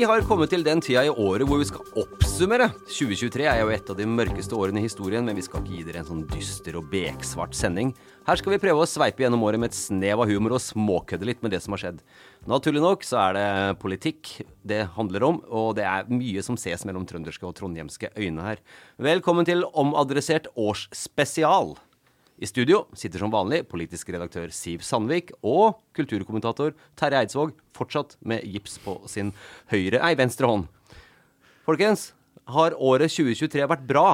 Vi har kommet til den tida i året hvor vi skal oppsummere. 2023 er jo et av de mørkeste årene i historien, men vi skal ikke gi dere en sånn dyster og beksvart sending. Her skal vi prøve å sveipe gjennom året med et snev av humor og småkødde litt med det som har skjedd. Naturlig nok så er det politikk det handler om, og det er mye som ses mellom trønderske og trondhjemske øyne her. Velkommen til omadressert årsspesial. I studio sitter som vanlig politisk redaktør Siv Sandvik og kulturkommentator Terje Eidsvåg, fortsatt med gips på sin høyre, nei, venstre hånd. Folkens, har året 2023 vært bra?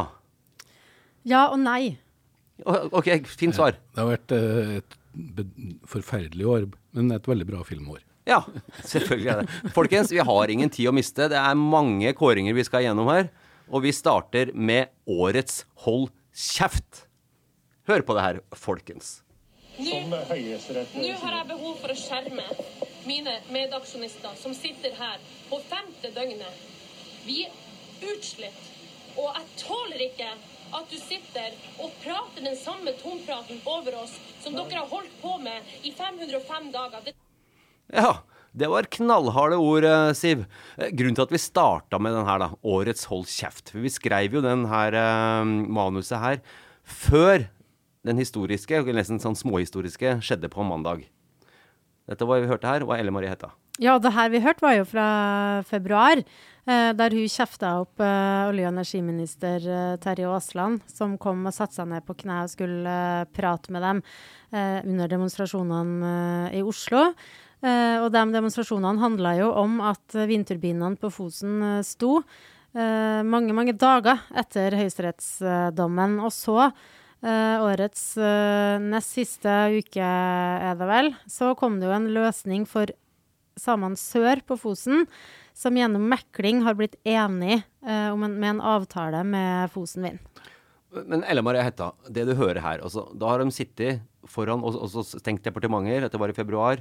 Ja og nei. OK, fint svar. Det har vært eh, et forferdelig år, men et veldig bra filmår. Ja, selvfølgelig er det. Folkens, vi har ingen tid å miste. Det er mange kåringer vi skal gjennom her. Og vi starter med årets Hold kjeft. Hør på det her, folkens. Nå nå har jeg behov for å skjerme mine medaksjonister som sitter her på femte døgnet. Vi er utslitt, og jeg tåler ikke at du sitter og prater den samme tompraten over oss som dere har holdt på med i 505 dager. Det Ja, det var knallharde ord, eh, Siv. Eh, Grunnen til at vi starta med den her, da, årets Hold kjeft For vi skrev jo den her eh, manuset her før den historiske, nesten sånn småhistoriske, skjedde på mandag. Dette var vi hørte her, var Elle Marie Hetta. Ja, det her vi hørte var jo fra februar, eh, der hun kjefta opp eh, olje- og energiminister eh, Terje Aasland, som kom og satte seg ned på kne og skulle eh, prate med dem eh, under demonstrasjonene i Oslo. Og de demonstrasjonene handla jo om at vindturbinene på Fosen sto mange, mange dager etter høyesterettsdommen. Og så Eh, årets uh, nest siste uke, er det vel, så kom det jo en løsning for samene sør på Fosen, som gjennom mekling har blitt enig uh, med en avtale med Fosen Vind. Men Elle Marie Hetta, det du hører her altså, Da har de sittet foran og, og stengt departementer, dette var i februar,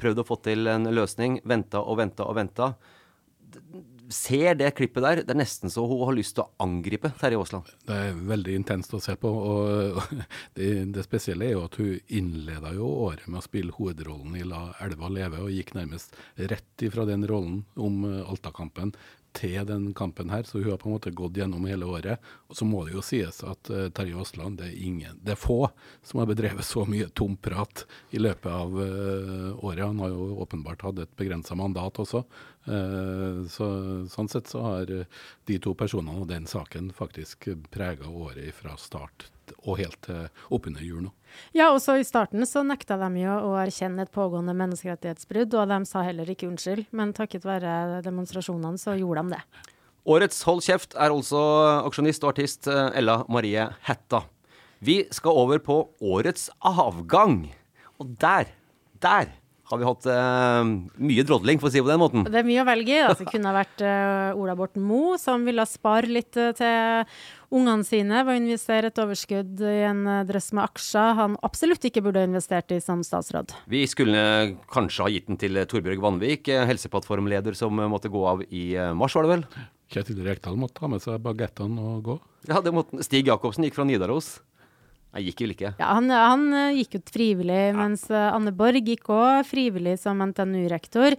prøvd å få til en løsning, venta og venta og venta. Ser det klippet der, det er nesten så hun har lyst til å angripe Terje Aasland. Det er veldig intenst å se på. og Det, det spesielle er jo at hun innleda jo året med å spille hovedrollen i La elva leve, og gikk nærmest rett ifra den rollen om eh, Alta-kampen til den kampen her, så hun har på en måte gått gjennom hele året. Og så må det jo sies at uh, Terje Aasland, det er ingen, det er få som har bedrevet så mye tomprat i løpet av uh, året. Han har jo åpenbart hatt et begrensa mandat også. Uh, så, sånn sett så har de to personene og den saken faktisk prega året fra start og helt til oppunder jul nå. Ja, og så i starten så nekta de jo å erkjenne et pågående menneskerettighetsbrudd, og de sa heller ikke unnskyld, men takket være demonstrasjonene så gjorde de det. Årets Hold kjeft er altså aksjonist og artist eh, Ella Marie Hætta. Vi skal over på årets avgang. Og der, der har vi hatt uh, mye drodling, for å si det på den måten. Det er mye å velge i. Altså, det kunne ha vært uh, Ola Borten Moe, som ville spare litt uh, til ungene sine ved å investere et overskudd i en uh, drøss med aksjer han absolutt ikke burde ha investert i som statsråd. Vi skulle kanskje ha gitt den til Torbjørg Vanvik, helseplattformleder som måtte gå av i mars, var det vel? Kjetil Rekdal måtte ta med seg bagettene og gå. Ja, det måtte Stig Jacobsen gikk fra Nidaros. Jeg gikk vel ikke. Ja, Han, han eh, gikk jo frivillig, ja. mens eh, Anne Borg gikk òg frivillig som NTNU-rektor.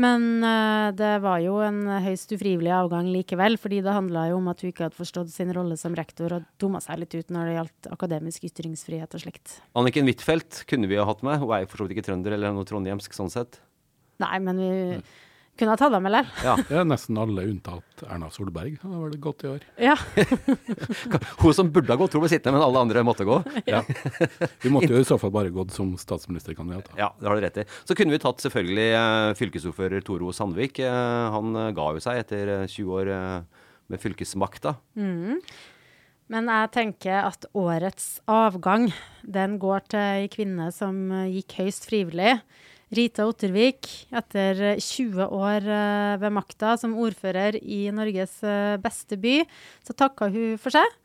Men uh, det var jo en høyst ufrivillig avgang likevel, fordi det handla jo om at hun ikke hadde forstått sin rolle som rektor og dumma seg litt ut når det gjaldt akademisk ytringsfrihet og slikt. Anniken Huitfeldt kunne vi ha hatt med. Hun er jo for så vidt ikke trønder eller noe trondhjemsk sånn sett. Nei, men vi... Mm. Kunne ha tatt dem, eller? Ja. ja, nesten alle unntatt Erna Solberg har vel gått i år. Ja. Hun som burde ha gått, tror ble sittende, men alle andre måtte gå. Ja. Vi måtte jo i så fall bare gått som statsministerkandidat. Ja, det har du rett i. Så kunne vi tatt selvfølgelig uh, fylkesordfører Toro Sandvik. Uh, han uh, ga jo seg etter 20 år med fylkesmakta. Mm. Men jeg tenker at årets avgang, den går til ei kvinne som gikk høyst frivillig. Rita Ottervik, etter 20 år eh, ved makta som ordfører i Norges eh, beste by, så takka hun for seg.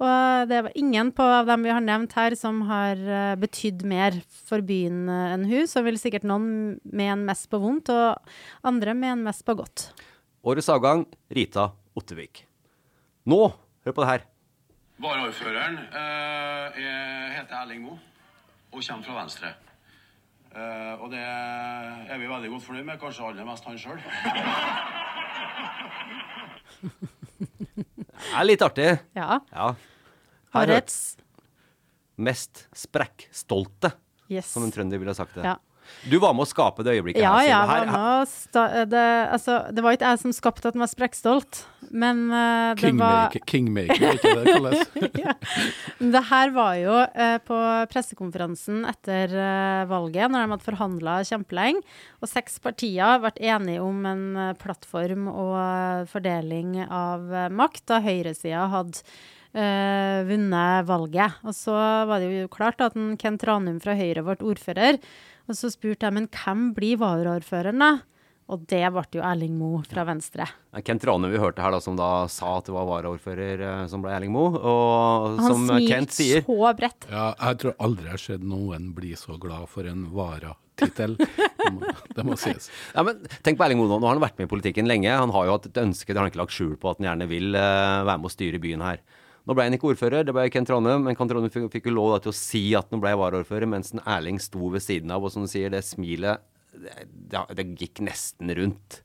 Og det var ingen på, av dem vi har nevnt her som har uh, betydd mer for byen enn hun. Så vil sikkert noen mene mest på vondt, og andre mene mest på godt. Årets avgang Rita Ottervik. Nå, hør på det her. Varaordføreren uh, heter Erling Moe og kommer fra Venstre. Uh, og det er vi veldig godt fornøyd med. Kanskje aller mest han sjøl. det er litt artig. Ja. ja. Årets Mest sprekkstolte, yes. som en trønder ville sagt det. Ja. Du var med å skape det øyeblikket ja, her. Ja, jeg var med det, altså, det var ikke jeg som skapte at den var sprekkstolt, men uh, det var Kingmaker, ikke det det ja. Det her var jo uh, på pressekonferansen etter uh, valget, når de hadde forhandla kjempelenge, og seks partier ble enige om en plattform og fordeling av makt, da høyresida hadde Uh, vunnet valget. Og så var det jo klart at en Kent Ranum fra Høyre ble ordfører. Og så spurte jeg men hvem blir varaordføreren, da? Og det ble jo Erling Moe fra Venstre. Kent Rane vi hørte her, da, som da sa at det var varaordfører eh, som ble Erling Moe. Og Han som Kent sier Han så bredt. Ja, jeg tror aldri jeg har sett noen bli så glad for en varatittel. Det, må, det må sies. Ja, men tenk på Erling Moe nå. Nå har han vært med i politikken lenge. Han har jo hatt et ønske, det har han ikke lagt skjul på, at han gjerne vil uh, være med å styre byen her. Nå ble han ikke ordfører, det ble Kent Trondheim, men Kent Trondheim fikk, fikk jo lov til å si at han ble varaordfører, mens en Erling sto ved siden av, og som du sier, det smilet det, det, gikk nesten rundt.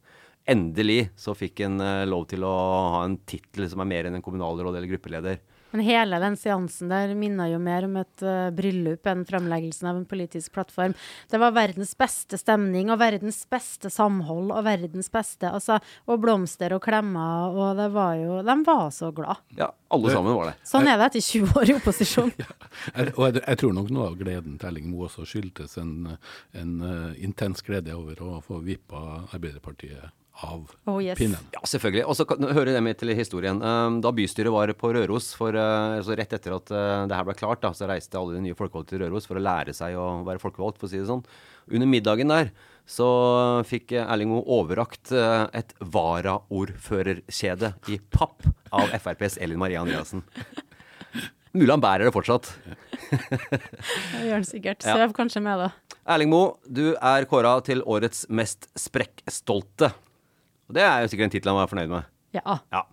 Endelig så fikk han uh, lov til å ha en tittel som er mer enn en kommunalråd eller gruppeleder. Men hele den seansen der minna jo mer om et uh, bryllup enn fremleggelsen av en politisk plattform. Det var verdens beste stemning og verdens beste samhold og verdens beste altså, Og blomster og klemmer, og det var jo De var så glad. Ja, alle sammen var det. Sånn er det etter 20 år i opposisjon. ja. Og jeg, jeg, tror nok noe av gleden til Elling Moe også skyldtes en, en uh, intens glede over å få vippa Arbeiderpartiet av oh, yes. pinnen. Ja, selvfølgelig. Og så hører det med til historien. Um, da bystyret var på Røros, for, uh, altså rett etter at uh, det her ble klart, da, så reiste alle de nye folkevalgte til Røros for å lære seg å være folkevalgt, for å si det sånn. Under middagen der så fikk Erling Moe overrakt uh, et varaordførerkjede i papp av FrPs Elin Maria Andreassen. Mulig han bærer det fortsatt. det gjør han sikkert. Søv ja. kanskje med, da. Erling Moe, du er kåra til årets mest sprekkstolte. Og det er jo sikkert en tittel han var fornøyd med. Ja. ja.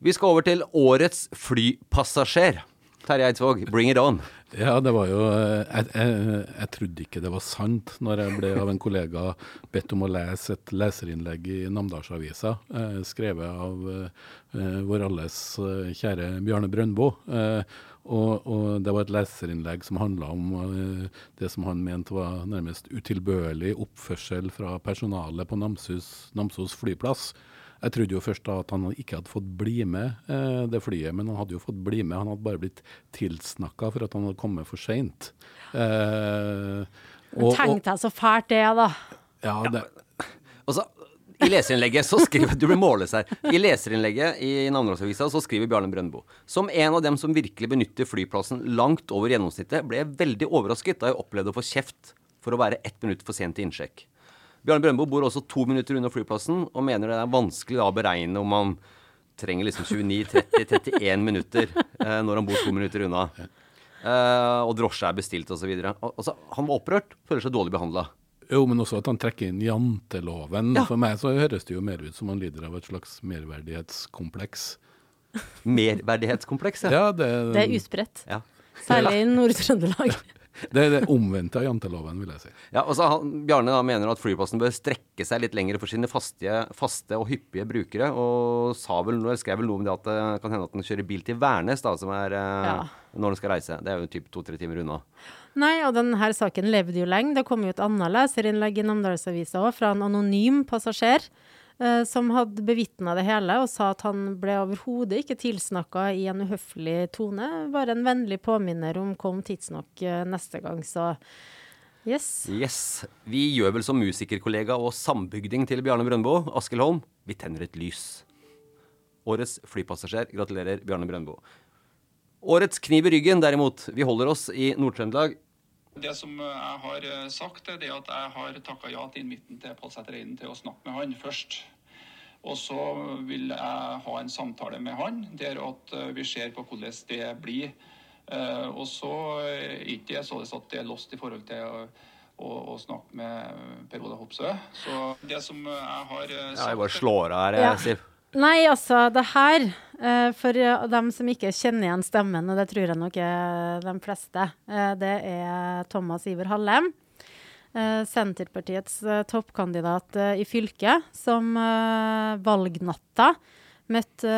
Vi skal over til årets flypassasjer. Terje Eidsvåg, bring it on. Ja, det var jo jeg, jeg, jeg, trodde ikke det var sant når jeg ble av en kollega bedt om å lese et leserinnlegg i Namdalsavisa, eh, skrevet av eh, vår alles eh, kjære Bjarne Brøndbo. Eh, og, og, det var et leserinnlegg som handla om uh, det som han mente var nærmest utilbørlig oppførsel fra personalet på Namsus, Namsos flyplass. Jeg trodde jo først da at han ikke hadde fått bli med uh, det flyet, men han hadde jo fått bli med. Han hadde bare blitt tilsnakka for at han hadde kommet for seint. Uh, Tenk deg så fælt det, da. Ja, det, og så i leserinnlegget så skriver Du blir målet her. I leserinnlegget i Namdalsavisa så skriver Bjarne Brøndbo som en av dem som virkelig benytter flyplassen langt over gjennomsnittet, ble jeg veldig overrasket da jeg opplevde å få kjeft for å være ett minutt for sent til innsjekk. Bjarne Brøndbo bor også to minutter unna flyplassen, og mener det er vanskelig å beregne om han trenger liksom 29-30-31 minutter eh, når han bor to minutter unna. Eh, og drosje er bestilt osv. Altså, han var opprørt, føler seg dårlig behandla. Jo, men også at han trekker inn janteloven. For meg så høres det jo mer ut som han lider av et slags merverdighetskompleks. Merverdighetskompleks, Ja, det, Det er uspredt. Ja. Særlig i Nord-Trøndelag. det er det omvendte av janteloven, vil jeg si. Ja, og så han, Bjarne da mener at flyplassen bør strekke seg litt lenger for sine faste, faste og hyppige brukere, og sa vel, skrev vel noe om det at det kan hende at den kjører bil til Værnes, da, som er eh, Ja. når den skal reise. Det er jo typ to-tre timer unna. Nei, og denne saken levde jo lenge. Det kom jo et annet leserinnlegg i Namdalsavisa òg, fra en anonym passasjer. eh, som hadde bevitna det hele og sa at han ble overhodet ikke tilsnakka i en uhøflig tone. Bare en vennlig påminner om kom tidsnok eh, neste gang, så yes. Yes. Vi gjør vel som musikerkollega og sambygding til Bjarne Brøndbo, Askild Holm. Vi tenner et lys. Årets flypassasjer. Gratulerer, Bjarne Brøndbo. Årets kniv i ryggen, derimot. Vi holder oss i Nord-Trøndelag. Det som jeg har eh, sagt, er det at jeg har takka ja til invitten til Pål Sæther Eiden til å snakke med han først. Og så vil jeg ha en samtale med han der at eh, vi ser på hvordan det blir. Eh, Og så er ikke det sånn at det er lost i forhold til å, å, å snakke med Per Ola Hopsø. Så det som jeg har sagt... Ja, jeg bare slår av her, Ja. Nei, altså, det her eh, For eh, dem som ikke kjenner igjen stemmen, og det tror jeg nok er de fleste, eh, det er Thomas Iver Hallem. Senterpartiets toppkandidat i fylket, som valgnatta møtte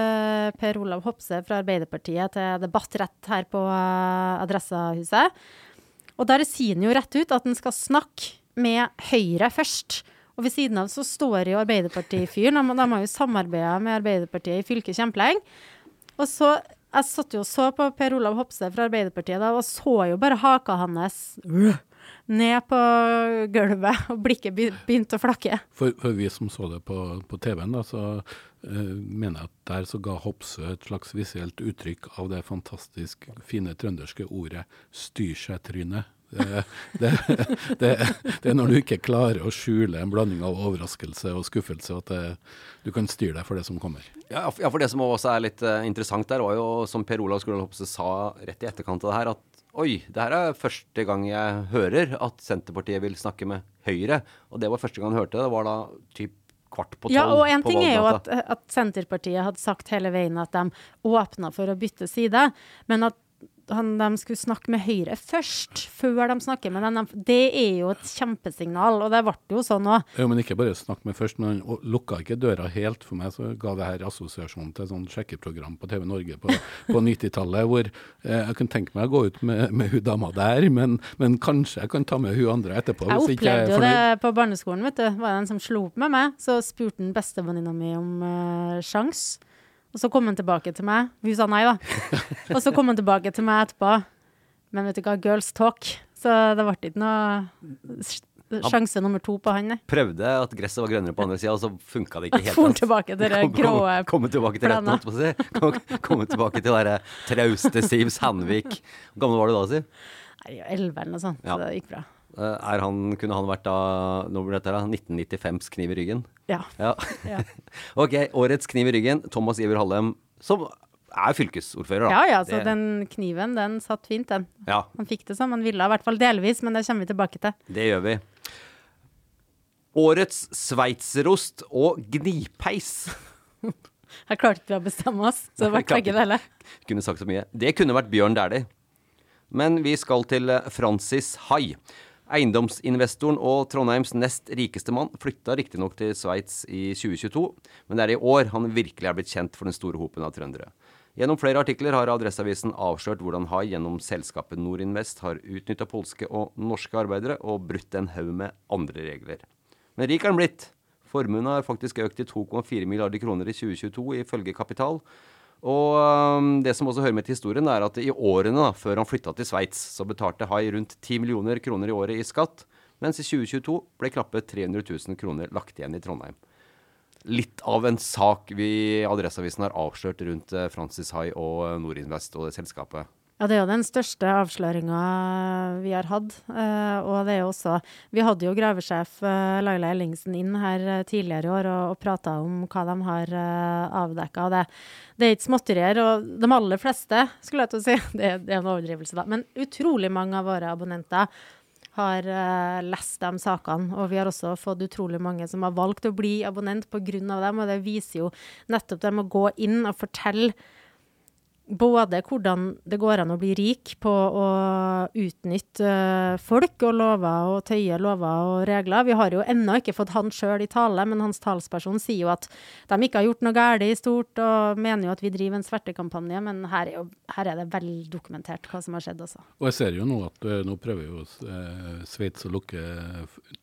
Per Olav Hopse fra Arbeiderpartiet til debatt rett her på eh, Adressehuset. Og der sier han jo rett ut at han skal snakke med Høyre først. Og ved siden av så står jo Arbeiderparti-fyren. De, de har jo samarbeida med Arbeiderpartiet i fylket kjempelenge. Og så Jeg satt jo og så på Per Olav Hopse fra Arbeiderpartiet da, og så jo bare haka hans ned på gulvet, og blikket begynte å flakke. For, for vi som så det på, på TV-en, da, så uh, mener jeg at der så ga Hopsø et slags visuelt uttrykk av det fantastisk fine trønderske ordet 'styrseg-tryne'. Det, det, det, det er når du ikke klarer å skjule en blanding av overraskelse og skuffelse, at det, du kan styre deg for det som kommer. Ja, for det som også er litt eh, interessant der, var jo, som Per Olav Skurdal Hopse sa rett i etterkant av det her, at oi, det her er første gang jeg hører at Senterpartiet vil snakke med Høyre. Og det var første gang han hørte det. Det var da typ kvart på tolv Ja, og en ting er jo at, at Senterpartiet hadde sagt hele veien at de åpna for å bytte side, men at han, de skulle snakke med Høyre først, før de snakker med dem. Det er jo et kjempesignal, og det ble jo sånn òg. Jo, men ikke bare snakke med først, men han lukka ikke døra helt. For meg så ga det her assosiasjon til et sånn sjekkeprogram på TV Norge på, på 90-tallet, hvor eh, jeg kunne tenke meg å gå ut med, med hun dama der, men, men kanskje jeg kan ta med hun andre etterpå. Jeg opplevde jo det på barneskolen, vet du. Var det en som slo opp med meg, så spurte han bestevenninna mi om eh, sjans. Og så kom han tilbake til meg. Hun sa nei, da. og så kom han tilbake til meg etterpå. Men vet du hva, girls talk. Så det ble ikke noe sjanse nummer to på han. Prøvde at gresset var grønnere på andre sida, og så funka det ikke helt. Kom tilbake til det Kom- kom- grå Komme tilbake til retten, holdt på å si. Komme tilbake til derre trauste Siv Sandvik. Hvor gammel var du da, Siv? Elleve eller noe sånt. Ja. Så det gikk bra. Eh, Er han, kunne han vært da Nå blir dette da 1995s kniv i ryggen? Ja. Ja. Ok, årets kniv i ryggen. Thomas Iver Hallem, som er fylkesordfører, da. Ja ja, så Det- den kniven, den satt fint, den. Ja, Han fikk det som han ville, i hvert fall delvis, men det kommer vi tilbake til. det gjør vi. Årets sveitserost og gnipeis. Jeg klarte ikke å bestemme oss, så det ble begge deler. Kunne sagt så mye. Det kunne vært Bjørn Dæhlie. Men vi skal til Francis Hai. Eiendomsinvestoren og Trondheims nest rikeste mann flytta riktignok til Sveits i 2022, men det er i år han virkelig er blitt kjent for den store hopen av trøndere. Gjennom flere artikler har Adresseavisen avslørt hvordan Hai gjennom selskapet Norinvest har utnytta polske og norske arbeidere og brutt en haug med andre regler. Men rik er han blitt. Formuen har faktisk økt til 2,4 milliarder kroner i 2022 ifølge Kapital. Og det som også hører med til historien, er at i årene da, før han flytta til Sveits, så betalte Hai rundt 10 millioner kroner i året i skatt, mens i 2022 ble knappe 300 000 kroner lagt igjen i Trondheim. Litt av en sak vi i Adresseavisen har avslørt rundt eh, Francis Hai og eh, Norinvest og det selskapet. Ja, det er jo den største avsløringa vi har hatt. Uh, og det er jo også Vi hadde jo gravesjef uh, Laila Ellingsen inn her uh, tidligere i år og, og prata om hva de har avdekka. Det, det er ikke småtterier. Og de aller fleste, skulle jeg til å si, det, det er en overdrivelse, da, men utrolig mange av våre abonnenter har lest de sakene. Og vi har også fått utrolig mange som har valgt å bli abonnent pga. dem. Og det viser jo nettopp det med å gå inn og fortelle både hvordan det går an å bli rik på å utnytte uh, folk og lover og tøye lover og regler. Vi har jo ennå ikke fått han sjøl i tale, men hans talsperson sier jo at de ikke har gjort noe galt i stort, og mener jo at vi driver en svertekampanje, men her er, jo, her er det vel dokumentert hva som har skjedd også. Og jeg ser jo nå at uh, nå prøver jo uh, Sveits å lukke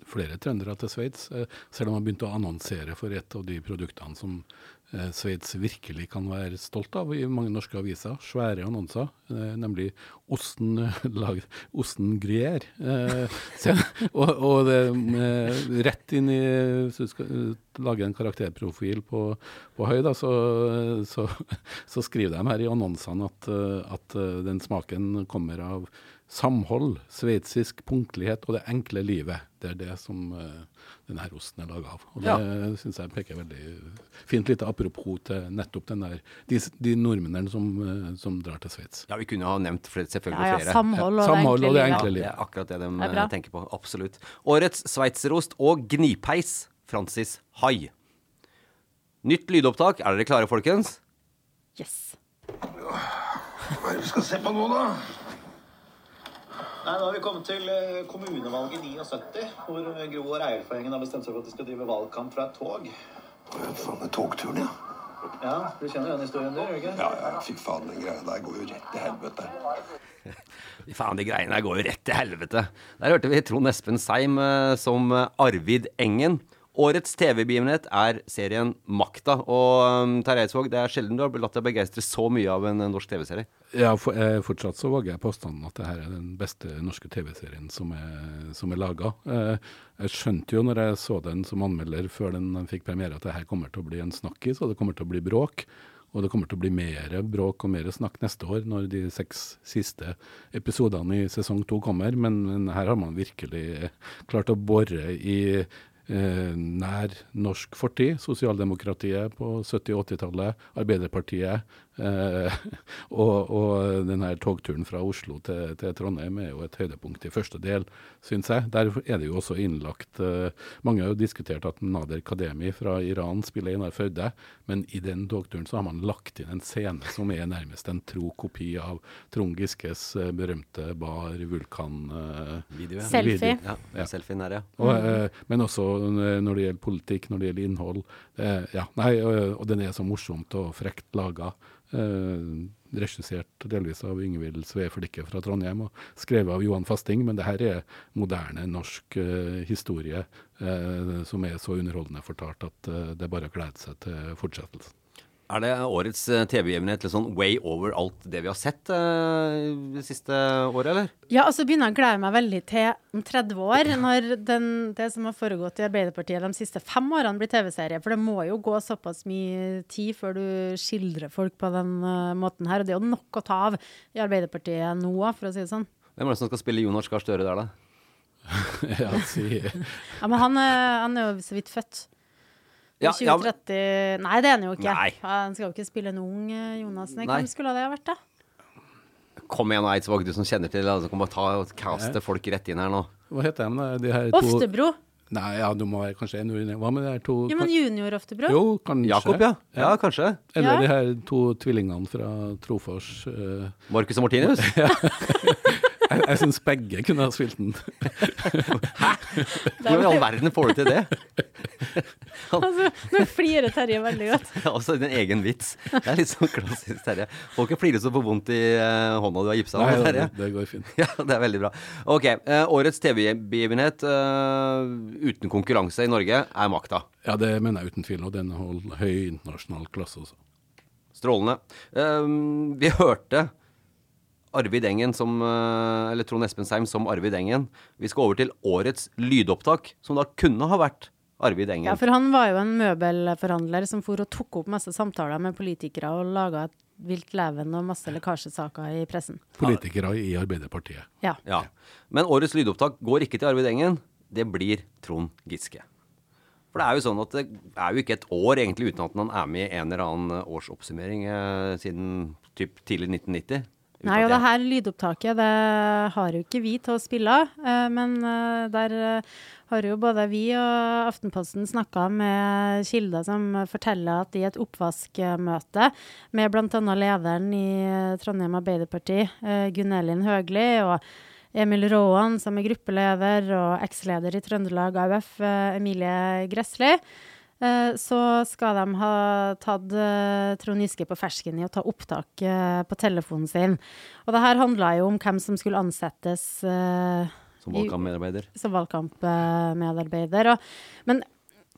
flere trøndere til Sveits, uh, selv om han begynte å annonsere for et av de produktene som eh, Sveits virkelig kan være stolt av i mange norske aviser. Svære annonser, eh, nemlig osten, lag, osten gruyère. Eh, og, og det, eh, rett inn i Hvis du skal eh, lage en karakterprofil på, på Høy, da, så, så, så, skriver de her i annonsene at, eh, at den smaken kommer av samhold, sveitsisk punktlighet og det enkle livet. Det er det som uh, denne osten er laga av. Og Det ja. syns jeg peker veldig fint lite apropos til nettopp den der, de, de nordmennene som, uh, som, drar til Sveits. Ja, vi kunne ha nevnt flere, selvfølgelig ja, ja, Samhold, og, samhold det og, det enkle livet. Det er akkurat det de det eh, tenker på. Absolutt. Årets sveitserost og gnipeis, Francis Hai. Nytt lydopptak. Er dere klare, folkens? Yes. Hva er det vi skal se på nå, da? Nei, Nå har vi kommet til eh, kommunevalget 79, hvor Gro og Reierforeningen har bestemt seg for at de skal drive valgkamp fra et tog. Faen, med togturen, ja. Ja, Du kjenner den historien, du? ikke? Ja, ja, fy faen, den greia der går jo rett til helvete. Fy faen, de greiene der går jo rett til helvete. Der hørte vi Trond Espen Seim eh, som Arvid Engen. Årets TV-begivenhet er serien Makta. Og um, Terje Eidsvåg, det er sjelden du har latt deg begeistre så mye av en, norsk TV-serie. Ja, for, eh, fortsatt så våger jeg påstanden at det her er den beste norske TV-serien som er, som er laga. Eh, jeg skjønte jo når jeg så den som anmelder før den fikk premiere at det her kommer til å bli en snakkis, og det kommer til å bli bråk. Og det kommer til å bli mer bråk og mer snakk neste år, når de seks siste episodene i sesong to kommer. Men, men her har man virkelig klart å bore i eh, nær norsk fortid. Sosialdemokratiet på 70- og 80-tallet, Arbeiderpartiet, Eh, og, og denne togturen fra Oslo til, til, Trondheim er jo et høydepunkt i første del, syns jeg. Der er det jo også innlagt eh, Mange har jo diskutert at Nader Kademi fra Iran spiller Einar Førde, men i den togturen så har man lagt inn en scene som er nærmest en tro kopi av Trond Giskes eh, berømte Bar Vulkan-video. Eh, Selfie. Ja, ja. Selfien der, ja. Og, eh, men også når det gjelder politikk, når det gjelder innhold. Eh, ja, nei, og, og den er så morsomt og frekt laga. Eh, regissert delvis av Yngvild Sveflikke fra Trondheim og skrevet av Johan Fasting. Men det her er moderne norsk eh, historie eh, som er så underholdende fortalt at eh, det er bare å glede seg til fortsettelsen. Er det årets eh, TV-begivenhet sånn way over alt det vi har sett uh, det siste året, eller? Ja, altså begynner jeg å glede meg veldig til om 30 år, når den, det som har foregått i Arbeiderpartiet de siste fem årene, blir TV-serie. For det må jo gå såpass mye tid før du skildrer folk på den uh, måten her. Og det er jo nok å ta av i Arbeiderpartiet nå, for å si det sånn. Hvem er det som skal spille Jonas Gahr Støre der, da? ja, si. ja, men han, han er jo så vidt født. Ja, 2030 ja, Nei, det er han jo ikke. Nei. Han skal jo ikke spille en ung eh, Jonas. Nei, Hvem skulle det ha vært, da? Kom igjen, Eidsvåg, du som kjenner til det. Altså, kan bare ta og caste folk rett inn her nå. Hva heter de, de her to Oftebro. Nei, ja, du må være kanskje en Hva med de her to Jo, men Junior Oftebro? Jo, kanskje. Jakob, ja. Ja, kanskje. Eller ja. de her to tvillingene fra Trofors. Uh... Marcus og Martinus? Jeg, syns begge kunne ha spilt den. Hæ? Hvordan i all verden får du til det? altså, nå flirer Terje veldig godt. Ja, også en egen vits. Det er litt sånn klassisk Terje. Får ikke flire så på vondt i uh, hånda du har gipsa. Nei, Terje. Det, det går fint. Ja, det er veldig bra. Ok, uh, Årets TV-begivenhet uh, uten konkurranse i Norge er makta. Ja, det mener jeg uten tvil. Og den holder høy internasjonal klasse også. Strålende. vi hørte Arvid Engen som eh, Eller Trond Espensheim som Arvid Engen. Vi skal over til årets lydopptak, som da kunne ha vært Arvid Engen. Ja, for han var jo en møbelforhandler som for og tok opp masse samtaler med politikere og laga et vilt leven og masse lekkasjesaker i pressen. Politikere i Arbeiderpartiet. Ja. Ja. Men årets lydopptak går ikke til Arvid Engen. Det blir Trond Giske. For det er jo sånn at det er jo ikke et år egentlig uten at han er med i en eller annen årsoppsummering eh, siden typ tidlig 1990. Nei, og det her lydopptaket det har jo ikke vi til å spille av. eh, Men eh, der eh, har jo både vi og Aftenposten snakka med kilder som forteller at i et oppvaskmøte med bl.a. lederen i Trondheim Arbeiderparti, Gunn Elin Høgli, og Emil Råan, som er gruppeleder, og eksleder i Trøndelag AUF, Emilie Gressli. Eh, Så skal de ha tatt eh, Trond Giske på fersken i å ta opptak eh, på telefonen sin. Og det her handla jo om hvem som skulle ansettes Som valgkampmedarbeider. som valgkampmedarbeider. Men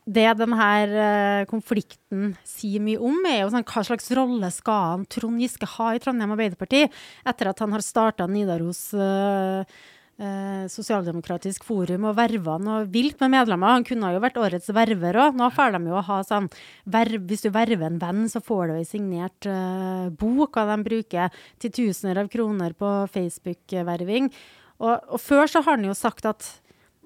det denne konflikten sier mye om, er jo sånn, hva slags rolle skal han Trond Giske ha i Trondheim Arbeiderparti etter at han har starta Nidaros eh, eh, sosialdemokratisk forum og verva noe vilt med medlemmer. Han kunne jo vært årets verver òg. Nå får de jo ha sånn verv, Hvis du verver en venn, så får du ei signert eh, bok, og de bruker titusener av kroner på Facebook-verving. Og, og før så har han jo sagt at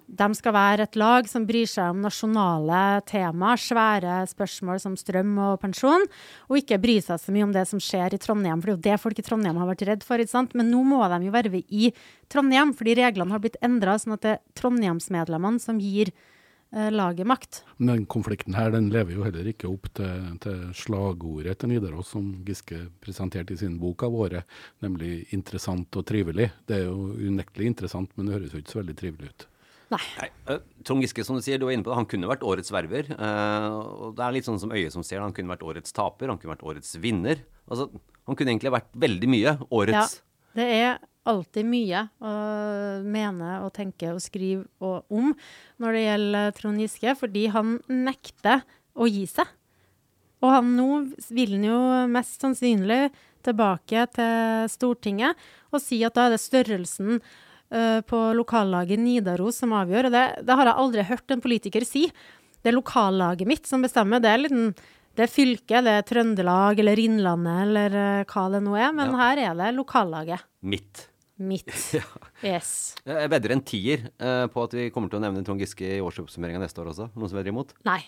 de skal være et lag som bryr seg om nasjonale temaer, svære spørsmål som strøm og pensjon, og ikke bry seg så mye om det som skjer i Trondheim, for det er jo det folk i Trondheim har vært redd for. ikke sant? Men nå må de jo verve i Trondheim, fordi reglene har blitt endra, sånn at det er Trondheimsmedlemmene som gir eh, laget makt. Men den konflikten her den lever jo heller ikke opp til, til slagordet til Nidaros som Giske presenterte i sin bok av året, nemlig 'interessant og trivelig'. Det er jo unektelig interessant, men det høres jo ikke så veldig trivelig ut. Nei, Nei. Trond Giske, som du sier, du var inne på det, han kunne vært årets verver. eh, og det er litt sånn som øyet som ser det. Han kunne vært årets taper, han kunne vært årets vinner. Altså, han kunne egentlig vært veldig mye årets Ja, det er alltid mye å mene og tenke og skrive og om når det gjelder Trond Giske, fordi han nekter å gi seg. Og han nå vil han jo mest sannsynlig tilbake til Stortinget og si at da er det størrelsen eh, på lokallaget Nidaros som avgjør. Og det, det har jeg aldri hørt en politiker si. Det er lokallaget mitt som bestemmer. Det er, liten, det er fylket, det er Trøndelag eller Innlandet eller eh, hva det nå er. Men Ja. her er det lokallaget mitt. mitt. Yes. Jeg vedder en tier eh, på at vi kommer til å nevne Trond Giske i årsoppsummeringa neste år også. Noen som vedder imot? Nei.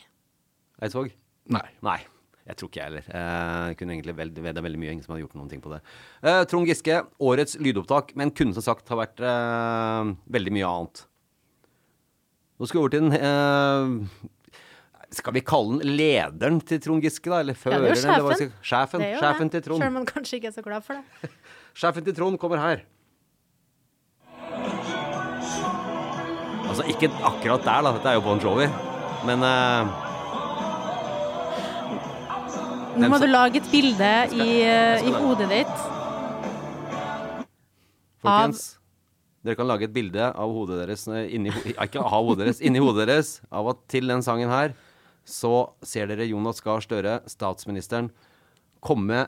Eidsvåg? Nei. Nei. Jeg tror ikke jeg heller. Eh, Jeg kunne egentlig vel- vedda veldig mye. Ingen som hadde gjort noen ting på det. Eh, Trond Giske, årets lydopptak, men kunne som sagt ha vært eh, veldig mye annet. Nå skal vi over til den eh, Skal vi kalle den lederen til Trond Giske, da? Eller Ja, det er jo eller sjefen. skal- Sjefen, Det er jo sjefen det, til Trond. Selv om han kanskje ikke er så glad for det. Sjefen til Trond kommer her. Altså, ikke akkurat der, da. Dette er jo Bon Jovi. Men eh, Nå må du lage et bilde i, eh, i hodet ditt. Folkens, dere kan lage et bilde av hodet deres eh, inni, Ikke av hodet deres, inni hodet deres av at til den sangen her så ser dere Jonas Gahr Støre, statsministeren, komme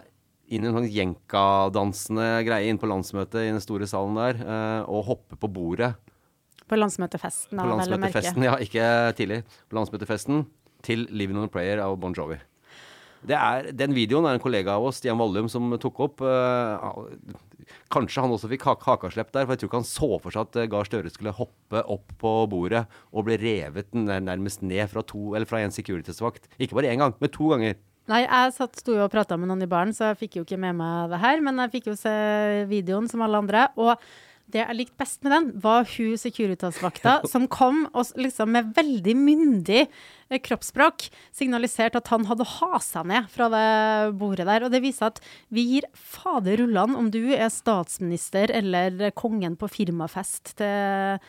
inn i en sånn jenkadansende greie inn på landsmøtet i den store salen der, eh, og hoppe på bordet På landsmøtefesten, da, på vel å merke. landsmøtefesten. Ja, ikke tidlig. På landsmøtefesten til 'Living on a Prayer' av Bon Jovi. Er, den videoen er en kollega av oss, Stian Vallum, som tok opp. eh, kanskje han også fikk hak hakaslepp der, for jeg tror ikke han så for seg at eh, Gahr Støre skulle hoppe opp på bordet og bli revet nær, nærmest ned fra to, fra en Securitas-vakt. Ikke bare én gang, men to ganger. Nei, jeg satt, sto jo og prata med noen i baren, så jeg fikk jo ikke med meg det her. Men jeg fikk jo se videoen som alle andre. Og det jeg likte best med den, var hun Securitas-vakta som kom og liksom med veldig myndig eh, kroppsspråk signaliserte at han hadde hasa ned fra det bordet der. Og det viser at vi gir fader rullene om du er statsminister eller kongen på firmafest til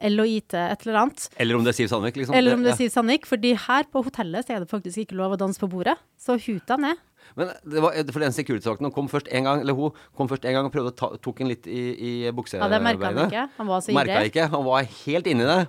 IT, et eller annet. Eller om det er Siv Sandvik, liksom. Eller om det er sier Sandvik, fordi her på hotellet så er det faktisk ikke lov å danse på bordet. Så huta ned. Men det var, for den security-vakten kom først en gang, eller hun kom først en gang og prøvde å ta, tok en litt i, i buksebeinet. Ja, det merket han ikke. Han var så ivrig. Merka ikke. Han var helt inni det.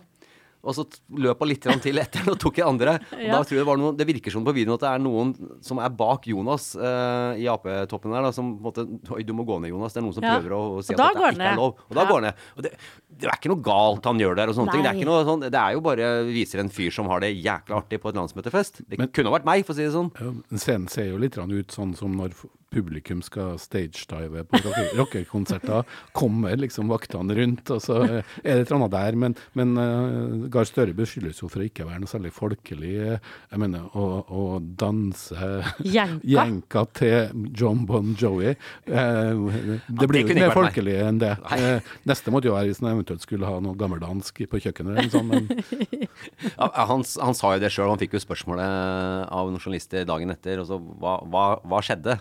Og så løp hun litt til etter og tok en andre. Og Ja. da tror jeg det, var noen, det virker som på videoen at det er noen som er bak Jonas uh, i Ap-toppen der, da, som på en måte Oi, du må gå ned, Jonas. Det er noen som Ja. prøver å, å si at dette ikke er lov. Og da Ja. går han ned. Og det, det er ikke noe galt han gjør der og sånne ting. Det er, Nei. ikke noe sånn, det er jo bare viser en fyr som har det jækla artig på et landsmøtefest. Det kunne vært meg, for å si det sånn. Ja, Scenen ser jo litt ut sånn som når publikum skal stagedive på rocke- rockekonserter. Kommer liksom vaktene rundt, og så er det et eller annet der. Men, men uh, Gahr Støre beskyldes jo for å ikke være noe særlig folkelig. eh, Jeg mener, å, å danse Jenka. jenka til John Bon Jovi. Uh, det blir jo ikke mer folkelig enn det. Uh, neste måtte jo være hvis han eventuelt skulle ha noe gammeldansk på kjøkkenet. eller noe sånt, men Ja, han, han sa jo det sjøl, han fikk jo spørsmålet av noen journalister dagen etter. Og så, hva, hva, hva skjedde?